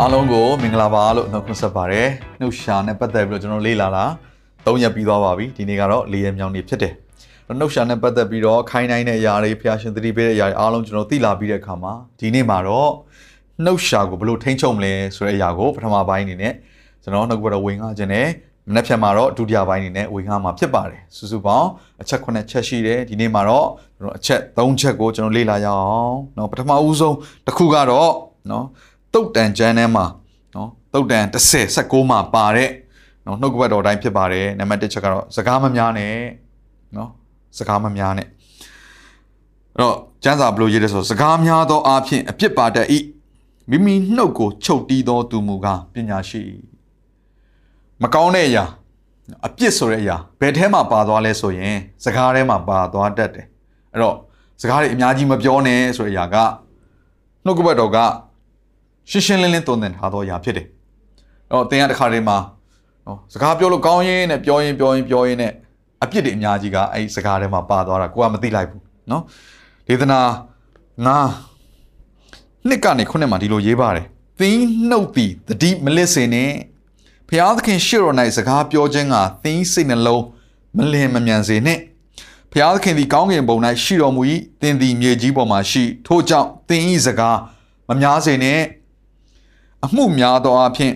အားလုံးကိုမင်္ဂလာပါလို့နှုတ်ခွန်းဆက်ပါတယ်နှုတ်ရှာနဲ့ပတ်သက်ပြီးတော့ကျွန်တော်လေ့လာတာ၃ရက်ပြီးသွားပါပြီဒီနေ့ကတော့၄ရက်မြောက်နေ့ဖြစ်တယ်နှုတ်ရှာနဲ့ပတ်သက်ပြီးတော့ခိုင်းနိုင်တဲ့အရာတွေဖျားရှင်သတိပေးတဲ့အရာတွေအားလုံးကျွန်တော်သိလာပြီးတဲ့အခါမှာဒီနေ့မှာတော့နှုတ်ရှာကိုဘယ်လိုထိန်းချုပ်မလဲဆိုတဲ့အရာကိုပထမပိုင်းအနေနဲ့ကျွန်တော်နှုတ်ဘတော်ဝင်ငါခြင်းနဲ့မနေ့ဖြန်မှာတော့ဒုတိယပိုင်းအနေနဲ့ဝင်ငါမှာဖြစ်ပါတယ်စုစုပေါင်းအချက်9ချက်ရှိတယ်ဒီနေ့မှာတော့ကျွန်တော်အချက်3ချက်ကိုကျွန်တော်လေ့လာရအောင်เนาะပထမဦးဆုံးတစ်ခုကတော့เนาะ တုတ်တန်ကျမ်းထဲမှာနော်တုတ်တန်30 16မှာပါတဲ့နော်နှုတ်ကပတ်တော်တိုင်းဖြစ်ပါတယ်နံပါတ်1ချက်ကတော့စကားမများနဲ့နော်စကားမများနဲ့အဲ့တော့ကျမ်းစာဘယ်လိုရေးလဲဆိုစကားများသောအားဖြင့်အပြစ်ပါတတ်၏မိမိနှုတ်ကိုချုပ်တီးသောသူမူကားပညာရှိမကောင်းတဲ့အရာအပြစ်ဆိုတဲ့အရာဘယ်ထဲမှာပါသွားလဲဆိုရင်စကားထဲမှာပါသွားတတ်တယ်အဲ့တော့စကားတွေအများကြီးမပြောနဲ့ဆိုတဲ့အရာကနှုတ်ကပတ်တော်က ရှင်းရှင်းလင်းလင်းတုံသင်ထားသောအရာဖြစ်တယ်။အဲ့တော့သင်ကတခါတည်းမှာနော်စကားပြောလို့ကောင်းရင်နဲ့ပြောရင်ပြောရင်ပြောရင်နဲ့အပြစ်တွေအများကြီးကအဲ့ဒီစကားထဲမှာပါသွားတာကိုကမသိလိုက်ဘူးနော်။ဒေသနာငါနှစ်ကနေခုနှစ်မှာဒီလိုရေးပါတယ်။သင်နှုတ်သည်တတိမလစ်စေနဲ့ဖျားသခင်ရှေ့တော်၌စကားပြောခြင်းကသင်စိတ်နှလုံးမလင်မမြန်စေနဲ့ဖျားသခင်သည်ကောင်းကင်ဘုံ၌ရှိတော်မူ၏သင်သည်မြေကြီးပေါ်မှာရှိထို့ကြောင့်သင်၏စကားမများစေနဲ့ အမှုများသောအဖြစ်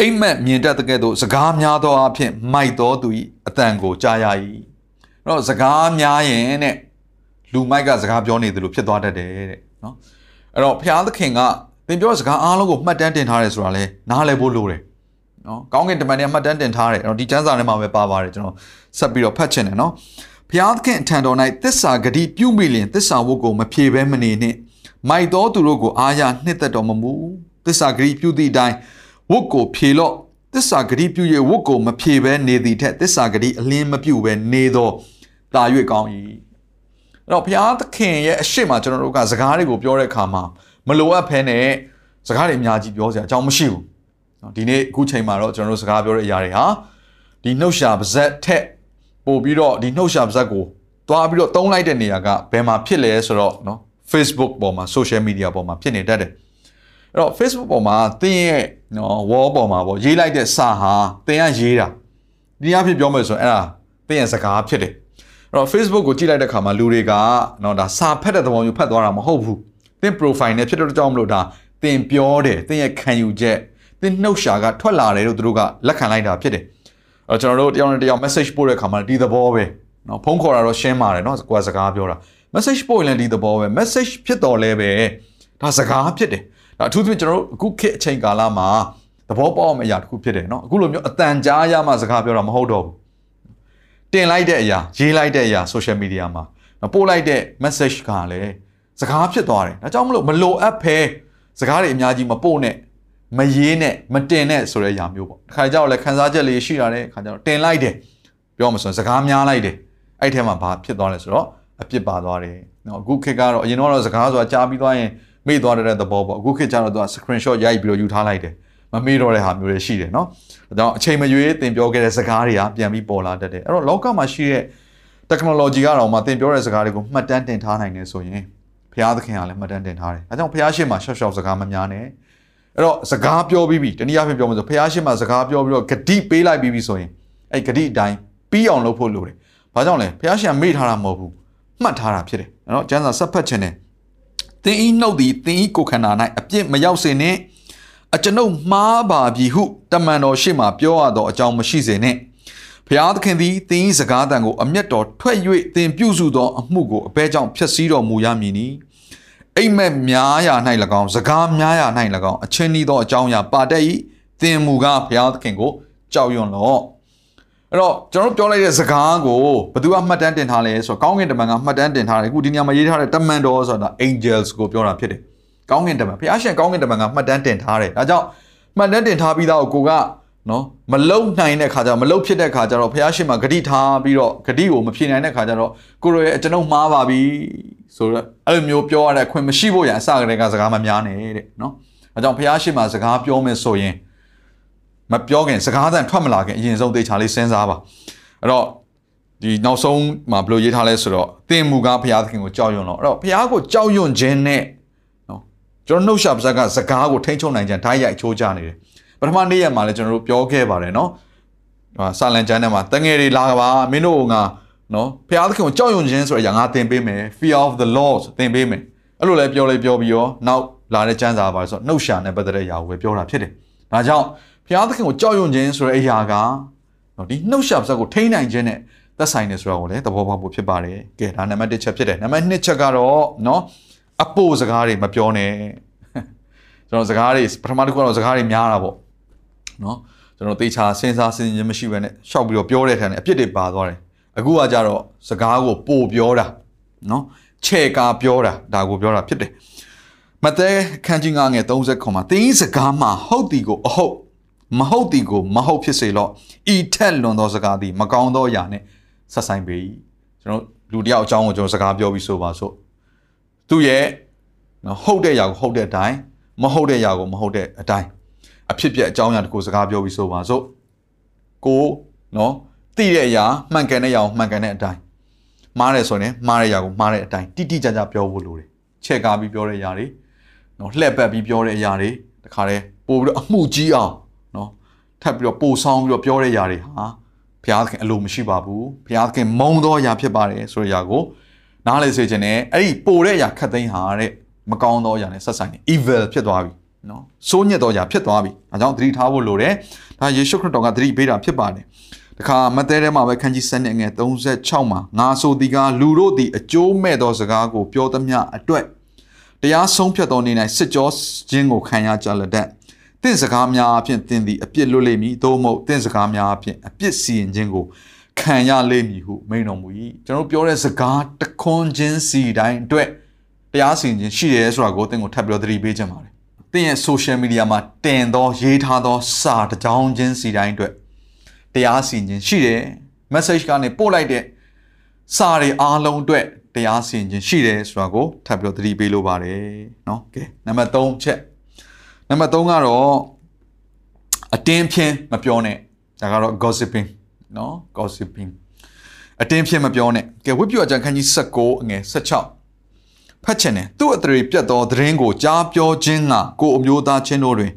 အိမ်မက်မြင်တတ်တဲ့ကဲ့သို့စကားများသောအဖြစ်မိုက်သောသူ၏အတန်ကိုကြားရ၏အဲ့တော့စကားများရင်တဲ့လူမိုက်ကစကားပြောနေတယ်လို့ဖြစ်သွားတတ်တယ်တဲ့နော်အဲ့တော့ဘုရားသခင်ကသင်ပြောတဲ့စကားအားလုံးကိုမှတ်တမ်းတင်ထားတယ်ဆိုတာလဲနားလည်ဖို့လိုတယ်နော်ကောင်းကင်တမန်တွေမှတ်တမ်းတင်ထားတယ်အဲ့တော့ဒီကျမ်းစာထဲမှာပဲပါပါတယ်ကျွန်တော်ဆက်ပြီးတော့ဖတ်ချင်တယ်နော်ဘုရားသခင်အထံတော်၌သစ္စာဂတိပြုမိလျင်သစ္စာဝတ်ကိုမဖြေဘဲမနေနှင့်မိုက်သောသူတို့ကိုအားရနှစ်သက်တော်မမူ သစ္စာဂတိပြုသည့်အတိုင်းဝတ်ကိုဖြေလော့သစ္စာဂတိပြု၍ဝတ်ကိုမဖြေဘဲနေသည်ထက်သစ္စာဂတိအလင်းမပြုဘဲနေသောတာ၍ကောင်း၏အဲ့တော့ဘုရားသခင်ရဲ့အရှိမကျွန်တော်တို့ကစကားတွေကိုပြောတဲ့အခါမှာမလိုအပ်ဖဲနဲ့စကားတွေအများကြီးပြောစရာအကြောင်းမရှိဘူးနော်ဒီနေ့အခုချိန်မှာတော့ကျွန်တော်တို့စကားပြောတဲ့အရာတွေဟာဒီနှုတ်ရှာပါဇက်ထက်ပို့ပြီးတော့ဒီနှုတ်ရှာပါဇက်ကိုတွားပြီးတော့တုံးလိုက်တဲ့နေရာကဘယ်မှာဖြစ်လဲဆိုတော့နော် Facebook ပေါ်မှာ social media ပေါ်မှာဖြစ်နေတတ်တယ် အဲ့တော့ Facebook ပေါ်မှာသင်ရဲ့နော် wall ပေါ်မှာပေါ့ရေးလိုက်တဲ့စာဟာသင်ကရေးတာဒီအဖြစ်ပြောမယ်ဆိုရင်အဲ့ဒါသင်ရဲ့စကားဖြစ်တယ်အဲ့တော့ Facebook ကိုကြည့်လိုက်တဲ့ခါမှာလူတွေကနော်ဒါစာဖတ်တဲ့သဘောမျိုးဖတ်သွားတာမဟုတ်ဘူးသင် profile နဲ့ဖြစ်တဲ့ကြောင့်မလို့ဒါသင်ပြောတယ်သင်ရဲ့ခံယူချက်သင်နှုတ်ရှာကထွက်လာတယ်လို့သူတို့ကလက်ခံလိုက်တာဖြစ်တယ်အဲ့တော့ကျွန်တော်တို့တယောက်နဲ့တယောက် message ပို့တဲ့ခါမှာဒီသဘောပဲနော်ဖုန်းခေါ်တာတော့ရှင်းပါတယ်နော်ကိုယ်စကားပြောတာ message ပို့ရင်လည်းဒီသဘောပဲ message ဖြစ်တော်လဲပဲဒါစကားဖြစ်တယ်ဒါ အထူးသဖြင့်ကျွန်တော်တို့အခုခေတ်အချိန်ကာလမှာသဘောပေါက်အောင်အရာတစ်ခုဖြစ်တယ်နော်အခုလိုမျိုးအတန်ကြားရမှစကားပြောတာမဟုတ်တော့ဘူးတင်လိုက်တဲ့အရာရေးလိုက်တဲ့အရာ social media မှာပို့လိုက်တဲ့ message ကလည်းစကားဖြစ်သွားတယ်ဒါကြောင့်မလို့မလိုအပ်ဘဲစကားတွေအများကြီးမပို့နဲ့မရေးနဲ့မတင်နဲ့ဆိုတဲ့အရာမျိုးပေါ့တစ်ခါကြောက်လဲခန်းစားချက်လေးရှိလာတဲ့အခါကျတော့တင်လိုက်တယ်ပြောမှဆိုရင်စကားများလိုက်တယ်အဲ့ထဲမှာဘာဖြစ်သွားလဲဆိုတော့အပြစ်ပါသွားတယ်နော်အခုခေတ်ကတော့အရင်တော့စကားဆိုတာကြားပြီးသွားရင် မေ့သွားတဲ့သဘောပေါ့အခုခေတ်ကျတော့သူက screenshot ရိုက်ပြီးတော့ယူထားလိုက်တယ်။မမေ့တော့တဲ့ဟာမျိုးတွေရှိတယ်နော်။ဒါကြောင့်အချိန်မရွေးသင်ပြောခဲ့တဲ့စကားတွေကပြန်ပြီးပေါ်လာတတ်တယ်။အဲ့တော့လောကမှာရှိတဲ့ technology ကတော့မှသင်ပြောတဲ့စကားတွေကိုမှတ်တမ်းတင်ထားနိုင်နေဆိုရင်ဘုရားသခင်ကလည်းမှတ်တမ်းတင်ထားတယ်။ဒါကြောင့်ဘုရားရှိခိုးမှာရှော့ရှော့စကားမများနဲ့။အဲ့တော့စကားပြောပြီးပြီတနည်းအားဖြင့်ပြောမှဆိုဘုရားရှိခိုးမှာစကားပြောပြီးတော့ဂတိပေးလိုက်ပြီးပြီဆိုရင်အဲ့ဂတိအတိုင်းပြီးအောင်လုပ်ဖို့လိုတယ်။ဘာကြောင့်လဲဘုရားရှိခိုးမေ့ထားတာမဟုတ်ဘူး။မှတ်ထားတာဖြစ်တယ်နော်ကျမ်းစာဆက်ဖတ်ခြင်းနဲ့ သင်ဤနှုတ်သည်သင်ဤကိုယ်ခန္ဓာ၌အပြစ်မရောက်စေနှင့်အကျွန်ုပ်မှားပါပြီဟုတမန်တော်ရှေ့မှပြောရသောအကြောင်းမရှိစေနှင့်ဖျားသခင်သည်သင်ဤစကားတန်ကိုအမျက်တော်ထွက်၍သင်ပြုစုသောအမှုကိုအဘဲကြောင့်ဖျက်ဆီးတော်မူရမည်နီအိမ်မက်များရာ၌၎င်းစကားများရာ၌၎င်းအချင်းဤသောအကြောင်းအရာပါတတ်၏သင်မူကားဖျားသခင်ကိုကြောက်ရွံ့လော့ အဲ့တော့ကျွန်တော်ပြောလိုက်တဲ့စကားကိုဘယ်သူကမှတ်တမ်းတင်ထားလဲဆိုတော့ကောင်းကင်တမန်ကမှတ်တမ်းတင်ထားတယ်အခုဒီနေရာမှာရေးထားတဲ့တမန်တော်ဆိုတာ angels ကိုပြောတာဖြစ်တယ်ကောင်းကင်တမန်ဘုရားရှင်ကောင်းကင်တမန်ကမှတ်တမ်းတင်ထားတယ်ဒါကြောင့်မှတ်တမ်းတင်ထားပြီးသားကိုကိုကနော်မလုံနိုင်တဲ့ခါကျတော့မလုံဖြစ်တဲ့ခါကျတော့ဘုရားရှင်မှာဂတိထားပြီးတော့ဂတိကိုမဖြေနိုင်တဲ့ခါကျတော့ကိုရောရဲ့ကျွန်ုပ်မှားပါပြီဆိုတော့အဲ့လိုမျိုးပြောရတဲ့အခွင့်မရှိဖို့ရန်အစကတည်းကစကားမများနဲ့တဲ့နော်အဲကြောင့်ဘုရားရှင်မှာစကားပြောမယ်ဆိုရင် မပြောခင်စကားသံထွက်မလာခင်အရင်ဆုံးသေချာလေးစဉ်းစားပါအဲ့တော့ဒီနောက်ဆုံးမှာဘယ်လိုရေးထားလဲဆိုတော့သင်မူကားဘုရားသခင်ကိုကြောက်ရွံ့တော့အဲ့တော့ဘုရားကိုကြောက်ရွံ့ခြင်းနဲ့နော်ကျွန်တော်နှုတ်ရှာပါဇက်ကစကားကိုထိန်းချုပ်နိုင်ကြဓာတ်ရိုက်ချိုးကြနေတယ်ပထမနေ့ရက်မှာလည်းကျွန်တော်တို့ပြောခဲ့ပါတယ်နော်ဟာစာလန်ကျမ်းထဲမှာတငယ်တွေလာပါမင်းတို့ကငါနော်ဘုရားသခင်ကိုကြောက်ရွံ့ခြင်းဆိုတဲ့အရာငါသင်ပေးမယ် fear of the lord သင်ပေးမယ်အဲ့လိုလဲပြောလေပြောပြီးရောနောက်လာတဲ့ကျမ်းစာပါဆိုတော့နှုတ်ရှာနဲ့ပတ်သက်တဲ့အရာကိုပဲပြောတာဖြစ်တယ်ဒါကြောင့် ဘုရားသခင်ကိုကြောက်ရွံ့ခြင်းဆိုတဲ့အရာကနော်ဒီနှုတ်ရှာပါဇက်ကိုထိန်းနိုင်ခြင်းနဲ့သက်ဆိုင်နေဆိုတော့ကိုလည်းသဘောပေါက်ဖို့ဖြစ်ပါတယ်ကဲဒါနံပါတ်1ချက်ဖြစ်တယ်နံပါတ်2ချက်ကတော့နော်အပို့စကားတွေမပြောနဲ့ကျွန်တော်စကားတွေပထမတစ်ခုကတော့စကားတွေများတာပေါ့နော်ကျွန်တော်တေချာစဉ်းစားစဉ်းခြင်းမရှိဘဲနဲ့ရှောက်ပြီးတော့ပြောတဲ့ထန်နဲ့အပြစ်တွေပါသွားတယ်အခုကကြတော့စကားကိုပို့ပြောတာနော်ချဲ့ကာပြောတာဒါကိုပြောတာဖြစ်တယ်မဿဲခန်းကြီးငါငယ်30ခွန်မှာတင်းစကားမှာဟုတ်တီကိုအဟုတ် မဟုတ်တီကိုမဟုတ်ဖြစ်စေလော့ဤထက်လွန်သောစကားသည်မကောင်းသောအရာနဲ့ဆက်ဆိုင်ပေ၏ကျွန်တော်လူတယောက်အကြောင်းကိုကျွန်တော်စကားပြောပြီးဆိုပါစို့သူ့ရဲ့နော်ဟုတ်တဲ့အရာကိုဟုတ်တဲ့အတိုင်းမဟုတ်တဲ့အရာကိုမဟုတ်တဲ့အတိုင်းအဖြစ်ပြက်အကြောင်းအရာတခုစကားပြောပြီးဆိုပါစို့ကိုနော်သိတဲ့အရာမှန်ကန်တဲ့အရာကိုမှန်ကန်တဲ့အတိုင်းမှားတယ်ဆိုရင်မှားတဲ့အရာကိုမှားတဲ့အတိုင်းတိတိကျကျပြောဖို့လိုတယ်ချက်ကားပြီးပြောတဲ့အရာတွေနော်လှည့်ပတ်ပြီးပြောတဲ့အရာတွေတခါတည်းပို့ပြီးတော့အမှုကြီးအောင်နော် ထပ်ပြီးတော့ပို့ဆောင်ပြီးတော့ပြောတဲ့အရာတွေဟာဘုရားသခင်အလိုမရှိပါဘူးဘုရားသခင်မုံသောအရာဖြစ်ပါတယ်ဆိုတဲ့အရာကိုနားလေစေခြင်းနဲ့အဲ့ဒီပို့တဲ့အရာခတ်သိမ်းဟာတဲ့မကောင်းသောအရာနဲ့ဆက်ဆိုင်နေ evil ဖြစ်သွားပြီနော်စိုးညစ်သောအရာဖြစ်သွားပြီအဲကြောင့်သတိထားဖို့လိုတယ်ဒါယေရှုခရစ်တော်ကသတိပေးတာဖြစ်ပါတယ်တခါမဿဲထဲမှာပဲခန်းကြီး7နဲ့ငယ်36မှာငါဆိုဒီကလူတို့သည်အကျိုးမဲ့သောစကားကိုပြောသမျှအတွက်တရားဆုံးဖြတ်သောနေ၌စစ်ကြောခြင်းကိုခံရကြလက်တဲ့ တင့်စကားများအဖြစ်တင်သည်အပြစ်လွတ်လိမ့်မည်သို့မဟုတ်တင့်စကားများအဖြစ်အပြစ်စီရင်ခြင်းကိုခံရလိမ့်မည်ဟုမိန်တော်မူ၏ကျွန်တော်ပြောတဲ့စကားတခွန်းချင်းစီတိုင်းအတွက်တရားစီရင်ခြင်းရှိတယ်ဆိုတာကိုတင့်ကိုထပ်ပြီးတော့သတိပေးခြင်းပါတယ်တင့်ရဲ့ social media မှာတင်သောရေးထားသောစာတစ်ကြောင်းချင်းစီတိုင်းအတွက်တရားစီရင်ခြင်းရှိတယ် message ကနေပို့လိုက်တဲ့စာတွေအားလုံးအတွက်တရားစီရင်ခြင်းရှိတယ်ဆိုတာကိုထပ်ပြီးတော့သတိပေးလိုပါတယ်เนาะကဲနံပါတ်3ချက် နံပါတ်3ကတော့အတင်းဖြင်းမပြောနဲ့ဒါကတော့ gossiping เนาะ gossiping အတင်းဖြင်းမပြောနဲ့ကဲဝိပ္ပယအကျမ်းခန်းကြီး16အငယ်16ဖတ်ချင်တယ်သူ့အတရေပြတ်သောသတင်းကိုကြားပြောခြင်းကကိုအမျိုးသားချင်းတို့တွင်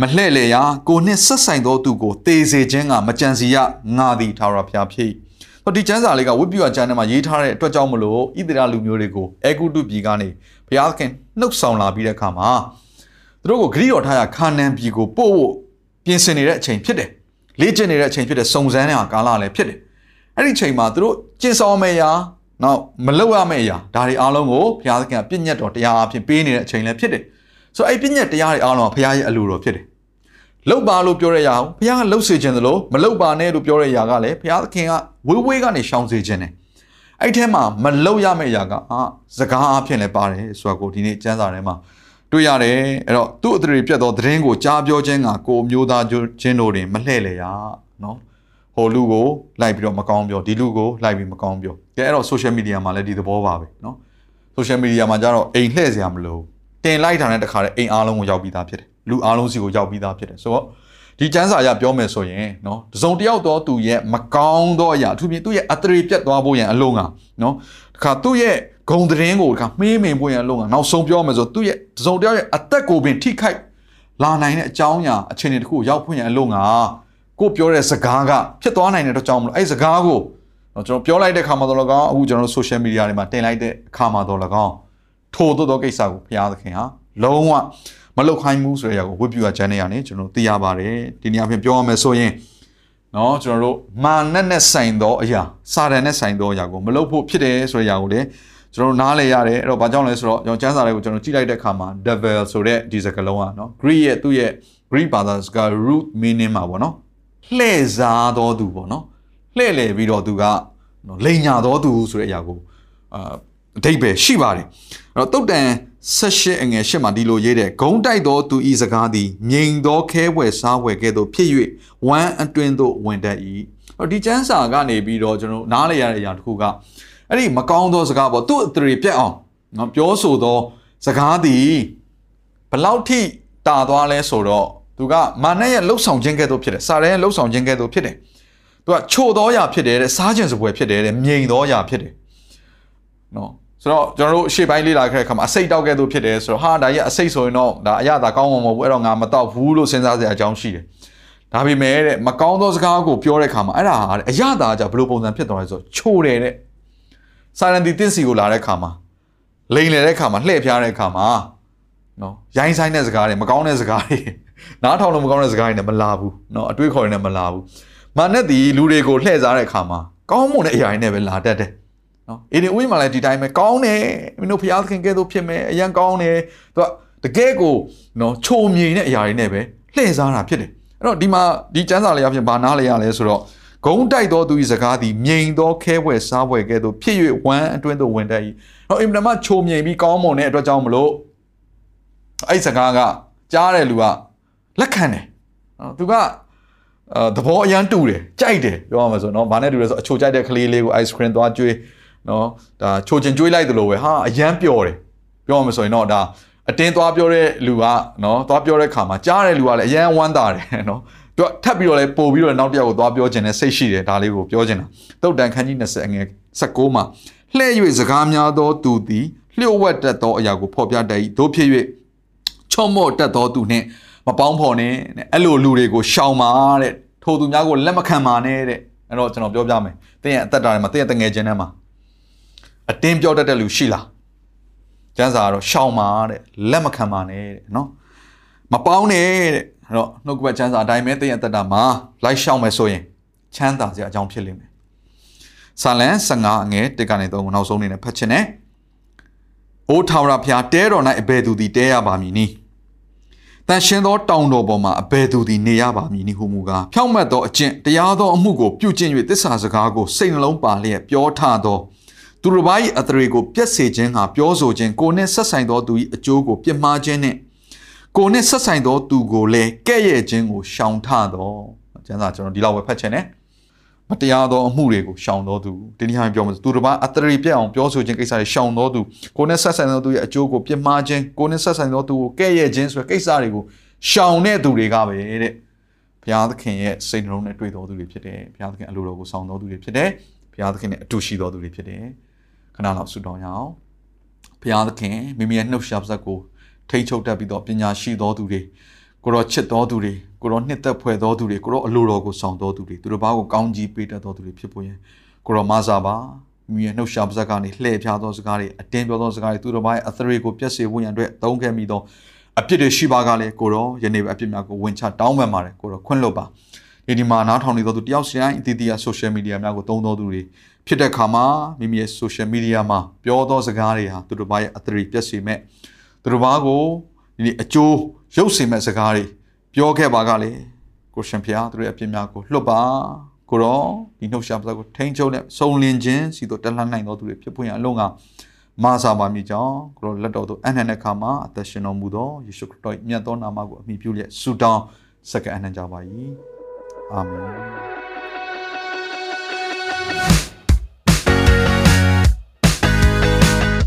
မလှဲ့လေရာကိုနှင့်ဆက်ဆိုင်သောသူကိုတေစေခြင်းကမကြံစီရငါသည်ထာဝရဘုရားဖြစ်။ဟောဒီကျမ်းစာလေးကဝိပ္ပယကျမ်းထဲမှာရေးထားတဲ့အတွက်ကြောင့်မလို့ဣသရေလလူမျိုးတွေကိုအေဂုတုပြည်ကနေဘုရားခင်နှုတ်ဆောင်လာပြီးတဲ့အခါမှာ သူတို့ကိုဂရိတော်ထားရခါနန်ပြည်ကိုပို့ဖို့ပြင်ဆင်နေတဲ့အချိန်ဖြစ်တယ်။လေ့ကျင့်နေတဲ့အချိန်ဖြစ်တယ်စုံစမ်းတဲ့ကာလလည်းဖြစ်တယ်။အဲ့ဒီချိန်မှာသူတို့ကျင့်ဆောင်မယ့်အရာနောက်မလုပ်ရမယ့်အရာဒါတွေအားလုံးကိုဘုရားသခင်ကပြည့်ညတ်တော်တရားအဖြစ်ပေးနေတဲ့အချိန်လည်းဖြစ်တယ်။ဆိုတော့အဲ့ပြည့်ညတ်တရားတွေအားလုံးကဘုရားရဲ့အလိုတော်ဖြစ်တယ်။လုတ်ပါလို့ပြောတဲ့အရာကိုဘုရားကလှုပ်စေခြင်းသလိုမလုတ်ပါနဲ့လို့ပြောတဲ့အရာကလည်းဘုရားသခင်ကဝေးဝေးကနေရှောင်စေခြင်းတယ်။အဲ့ထဲမှာမလုတ်ရမယ့်အရာကအာစကားအဖြစ်လည်းပါတယ်ဆိုတာကိုဒီနေ့ကျမ်းစာထဲမှာ တွေ့ရတယ်အဲ့တော့သူ့အတရေပြတ်သောသတင်းကိုကြားပြောခြင်းကကိုမျိုးသားချင်းတို့တွင်မလှဲ့လေရနော်ဟိုလူကိုလိုက်ပြီးတော့မကောင်းပြောဒီလူကိုလိုက်ပြီးမကောင်းပြောကဲအဲ့တော့ social media မှာလည်းဒီသဘောပါပဲနော် social media မှာကျတော့အိမ်လှည့်စရာမလိုတင်လိုက်တာနဲ့တခါတည်းအိမ်အားလုံးကိုရောက်ပြီးသားဖြစ်တယ်လူအားလုံးစီကိုရောက်ပြီးသားဖြစ်တယ်ဆိုတော့ဒီကျမ်းစာအရပြောမယ်ဆိုရင်နော်တစုံတစ်ယောက်တော့သူရဲ့မကောင်းသောအရာအထူးဖြင့်သူ့ရဲ့အတရေပြတ်သွားဖို့ရန်အလုံးကနော်တခါသူ့ရဲ့ ဂုံသတင်းကိုတခါမှေးမင်ဖို့ရန်အလုံးကနောက်ဆုံးပြောမယ်ဆိုသူ့ရဲ့တစုံတစ်ယောက်ရဲ့အသက်ကိုပင်ထိခိုက်လာနိုင်တဲ့အကြောင်းအရာအခြေအနေတစ်ခုရောက်ဖွင့်ရန်အလုံးကကိုပြောတဲ့စကားကဖြစ်သွားနိုင်တဲ့အတွက်ကြောင့်မလို့အဲ့စကားကိုကျွန်တော်ပြောလိုက်တဲ့အခါမှာတော့လကောင်းအခုကျွန်တော်တို့ social media တွေမှာတင်လိုက်တဲ့အခါမှာတော့လကောင်းထို့သောသောကိစ္စကိုဘုရားသခင်ဟာလုံးဝမလုတ်ခိုင်းမှုဆိုတဲ့အရာကိုဝိပုယကျမ်းထဲကနေကျွန်တော်သိရပါတယ်ဒီနေ့အပြင်ပြောရမယ်ဆိုရင်เนาะကျွန်တော်တို့မာနက်နဲ့ဆိုင်သောအရာစာတန်နဲ့ဆိုင်သောအရာကိုမလုတ်ဖို့ဖြစ်တယ်ဆိုတဲ့အရာကိုလည်း ကျွန်တော်နားလည်ရတယ်အဲ့တော့ဘာကြောင့်လဲဆိုတော့ကျွန်တော်ကျမ်းစာတွေကိုကျွန်တော်ကြည့်လိုက်တဲ့အခါမှာ devil ဆိုတဲ့ဒီစကားလုံးอ่ะเนาะ Greek ရဲ့သူ့ရဲ့ Greek ဘာသာစကား root meaning မှာပေါ့เนาะလှည့်စားတော်သူပေါ့เนาะလှည့်လည်ပြီးတော့သူကနော်လိန်ညာတော်သူဆိုတဲ့အရာကိုအာအဓိပ္ပာယ်ရှိပါတယ်အဲ့တော့တုတ်တန် ဆက်ရှိအငယ်ရှစ်မှာဒီလိုရေးတယ်ဂုံးတိုက်သောသူဤစကားသည်ငြိမ်သောခဲဝဲစားဝဲကဲ့သို့ဖြစ်၍ဝမ်းအတွင်းသို့ဝင်တတ်၏ဟောဒီကျမ်းစာကနေပြီးတော့ကျွန်တော်နားလည်ရတဲ့အရာတစ်ခုက အဲ့ဒီမကောင်းသောစကားပေါ့သူ့အတရေပြက်အောင်နော်ပြောဆိုသောစကားသည်ဘလောက်ထိတာသွားလဲဆိုတော့သူကမာနရဲ့လှုပ်ဆောင်ခြင်းကဲ့သို့ဖြစ်တယ်စာရဲရဲ့လှုပ်ဆောင်ခြင်းကဲ့သို့ဖြစ်တယ်သူကချို့သောအရာဖြစ်တယ်တဲ့စားခြင်းစပွဲဖြစ်တယ်တဲ့မြိန်သောအရာဖြစ်တယ်နော်ဆိုတော့ကျွန်တော်တို့ရှေ့ပိုင်းလေ့လာခဲ့တဲ့အခါမှာအစိတ်တောက်ကဲ့သို့ဖြစ်တယ်ဆိုတော့ဟာဒါကြီးအစိတ်ဆိုရင်တော့ဒါအရသာကောင်းမှာမဟုတ်ဘူးအဲ့တော့ငါမတော့ဘူးလို့စဉ်းစားစရာအကြောင်းရှိတယ်ဒါပေမဲ့တဲ့မကောင်းသောစကားကိုပြောတဲ့အခါမှာအဲ့ဒါဟာအရသာကြဘယ်လိုပုံစံဖြစ်သွားလဲဆိုတော့ချိုတယ်တဲ့ စာရန်တီတင့်စီကိုလာတဲ့အခါမှာလိန်လေတဲ့အခါမှာလှည့်ဖျားတဲ့အခါမှာနော်ရိုင်းဆိုင်တဲ့စကားတွေမကောင်းတဲ့စကားတွေနားထောင်လို့မကောင်းတဲ့စကားတွေနဲ့မလာဘူးနော်အတွေးခေါ်တွေနဲ့မလာဘူးမာနဲ့ဒီလူတွေကိုလှည့်စားတဲ့အခါမှာကောင်းမွန်တဲ့အရာတွေနဲ့ပဲလာတတ်တယ်နော်အေဒီဦးမှာလည်းဒီတိုင်းပဲကောင်းတယ်မင်းတို့ဖျားသခင်ကဲသို့ဖြစ်မယ်အရန်ကောင်းတယ်သူကတကယ်ကိုနော်ချိုမြိန်တဲ့အရာတွေနဲ့ပဲလှည့်စားတာဖြစ်တယ်အဲ့တော့ဒီမှာဒီကျမ်းစာလေးအဖြစ်ဘာနားလဲရလဲဆိုတော့ ဂုံးတိုက်သောသူ၏စကားသည်မြိန်သောခဲဘွယ်စားဘွယ်ကဲ့သို့ဖြစ်၍ဝမ်းအတွင်းသို့ဝင်တတ်၏။ဟောအင်မတန်မှချိုမြိန်ပြီးကောင်းမွန်တဲ့အတွက်ကြောင့်မလို့အဲ့စကားကကြားတဲ့လူကလက်ခံတယ်။နော်သူကအဲသဘောအရန်တူတယ်ကြိုက်တယ်ပြောရမှာဆိုတော့ဗာနဲ့တူတယ်ဆိုအချိုကြိုက်တဲ့ကလေးလေးကို ice cream သွားကျွေးနော်ဒါချိုချင်ကျွေးလိုက်တယ်လို့ပဲဟာအရန်ပျော်တယ်ပြောရမှာဆိုရင်တော့ဒါအတင်းသွားပြောတဲ့လူကနော်သွားပြောတဲ့ခါမှာကြားတဲ့လူကလည်းအရန်ဝမ်းသာတယ်နော် သူကထပ်ပြီးတော့လည်းပို့ပြီးတော့နောက်တစ်ယောက်ကိုသွားပြောခြင်းနဲ့စိတ်ရှိတယ်ဒါလေးကိုပြောခြင်းတာတုတ်တန်ခန်းကြီး20အငယ်16မှာလှဲ့၍စကားများသောသူသည်လျှို့ဝှက်တတ်သောအရာကိုဖော်ပြတတ်၏တို့ဖြစ်၍ချော့မော့တတ်သောသူနှင့်မပေါင်းဖော်နဲ့အဲ့လိုလူတွေကိုရှောင်ပါတဲ့ထိုသူများကိုလက်မခံပါနဲ့တဲ့အဲ့တော့ကျွန်တော်ပြောပြမယ်တင်းရဲ့အသက်တာထဲမှာတင်းရဲ့တငယ်ချင်းထဲမှာအတင်းပြောတတ်တဲ့လူရှိလားကျမ်းစာကတော့ရှောင်ပါတဲ့လက်မခံပါနဲ့တဲ့နော်မပေါင်းနဲ့တဲ့ အဲ့တော့နှုတ်ကပတ်ချမ်းစာအတိုင်းပဲတင်းရဲ့အသက်တာမှာ လိုက်ရှောင်မယ်ဆိုရင်ချမ်းသာစရာအကြောင်းဖြစ်လိမ့်မယ်ဆာလန်15အငယ်1ကနေ3ကိုနောက်ဆုံးအနေနဲ့ဖတ်ချင်တယ်။အိုးထာဝရဘုရားတဲတော်၌အဘယ်သူသည်တဲရပါမည်နည်း။တန်ရှင်သောတောင်တော်ပေါ်မှာအဘယ်သူသည်နေရပါမည်နည်းဟုမူကားဖြောင့်မတ်သောအကျင့်တရားသောအမှုကိုပြုကျင့်၍သစ္စာစကားကိုစိတ်နှလုံးပါလျက်ပြောထသောသူတို့ဘာ၏အထရေကိုပြက်စေခြင်းဟာပြောဆိုခြင်းကိုနှင့်ဆက်ဆိုင်သောသူ၏အကျိုးကိုပြစ်မှားခြင်းနှင့် ကိုနှင့်ဆက်ဆိုင်သောသူကိုလည်းကဲ့ရဲ့ခြင်းကိုရှောင်ထသောကျမ်းစာကျွန်တော်ဒီလောက်ပဲဖတ်ချင်တယ်မတရားသောအမှုတွေကိုရှောင်တော်သူဒီနေ့ဟန်ပြောမှာသူတစ်ပါးအတရီပြက်အောင်ပြောဆိုခြင်းကိစ္စတွေရှောင်တော်သူကိုနဲ့ဆက်ဆိုင်သောသူရဲ့အကျိုးကိုပြစ်မှားခြင်းကိုနဲ့ဆက်ဆိုင်သောသူကိုကဲ့ရဲ့ခြင်းဆိုတဲ့ကိစ္စတွေကိုရှောင်တဲ့သူတွေကပဲတဲ့ဘုရားသခင်ရဲ့စိတ်နှလုံးနဲ့တွေ့တော်သူတွေဖြစ်တယ်ဘုရားသခင်အလိုတော်ကိုဆောင်တော်သူတွေဖြစ်တယ်ဘုရားသခင်နဲ့အတူရှိတော်သူတွေဖြစ်တယ်ခဏလောက်ဆုတောင်းရအောင်ဘုရားသခင်မိမိရဲ့နှုတ်ရှာပစက်ကို ထိတ်ချုပ်တတ်ပြီးတော့ပညာရှိတော်သူတွေကိုတော့ချစ်တော်သူတွေကိုတော့နှစ်သက်ဖွယ်တော်သူတွေကိုတော့အလိုတော်ကိုဆောင်တော်သူတွေသူတို့ဘာကိုကောင်းကြီးပေးတတ်တော်သူတွေဖြစ်ပေါ်ရင်ကိုတော့မဆာပါမိရဲ့နှုတ်ရှာပါဇက်ကနေလှည့်ဖျားသောစကားတွေအတင်းပြောသောစကားတွေသူတို့ဘာရဲ့အသရေကိုပြည့်စေဖို့ရန်အတွက်သုံးခဲ့မိသောအပြစ်တွေရှိပါကလည်းကိုတော့ယနေ့ပဲအပြစ်များကိုဝင်ချတောင်းပန်ပါတယ်ကိုတော့ခွင့်လွတ်ပါဒီဒီမှာနားထောင်နေသောသူတယောက်စီတိုင်းအသီးသီး social media များကိုသုံးတော်သူတွေဖြစ်တဲ့ခါမှာမိမိရဲ့ social media မှာပြောသောစကားတွေဟာသူတို့ဘာရဲ့အသရေပြည့်စေမဲ့ သူတို့ဘာကိုဒီအကျိုးရုပ်စေမဲ့စကားတွေပြောခဲ့ပါကလေကိုရှင်ဖျားသူတို့ရဲ့အပြစ်များကိုလွတ်ပါကိုတော့ဒီနှုတ်ရှာပါကိုထိန်းချုပ်နဲ့စုံလင်ခြင်းစီတို့တက်လှမ်းနိုင်တော်သူတွေဖြစ်ပွင့်အလုံးကမာစာပါမိကြောင်းကိုတော့လက်တော်သူအနှံ့တဲ့ခါမှာအသက်ရှင်တော်မူသောယေရှုခရစ်တော်မြတ်သောနာမကိုအမိပြုလျက်ဆုတောင်းစက္ကအနှံ့ကြပါ၏အာမင်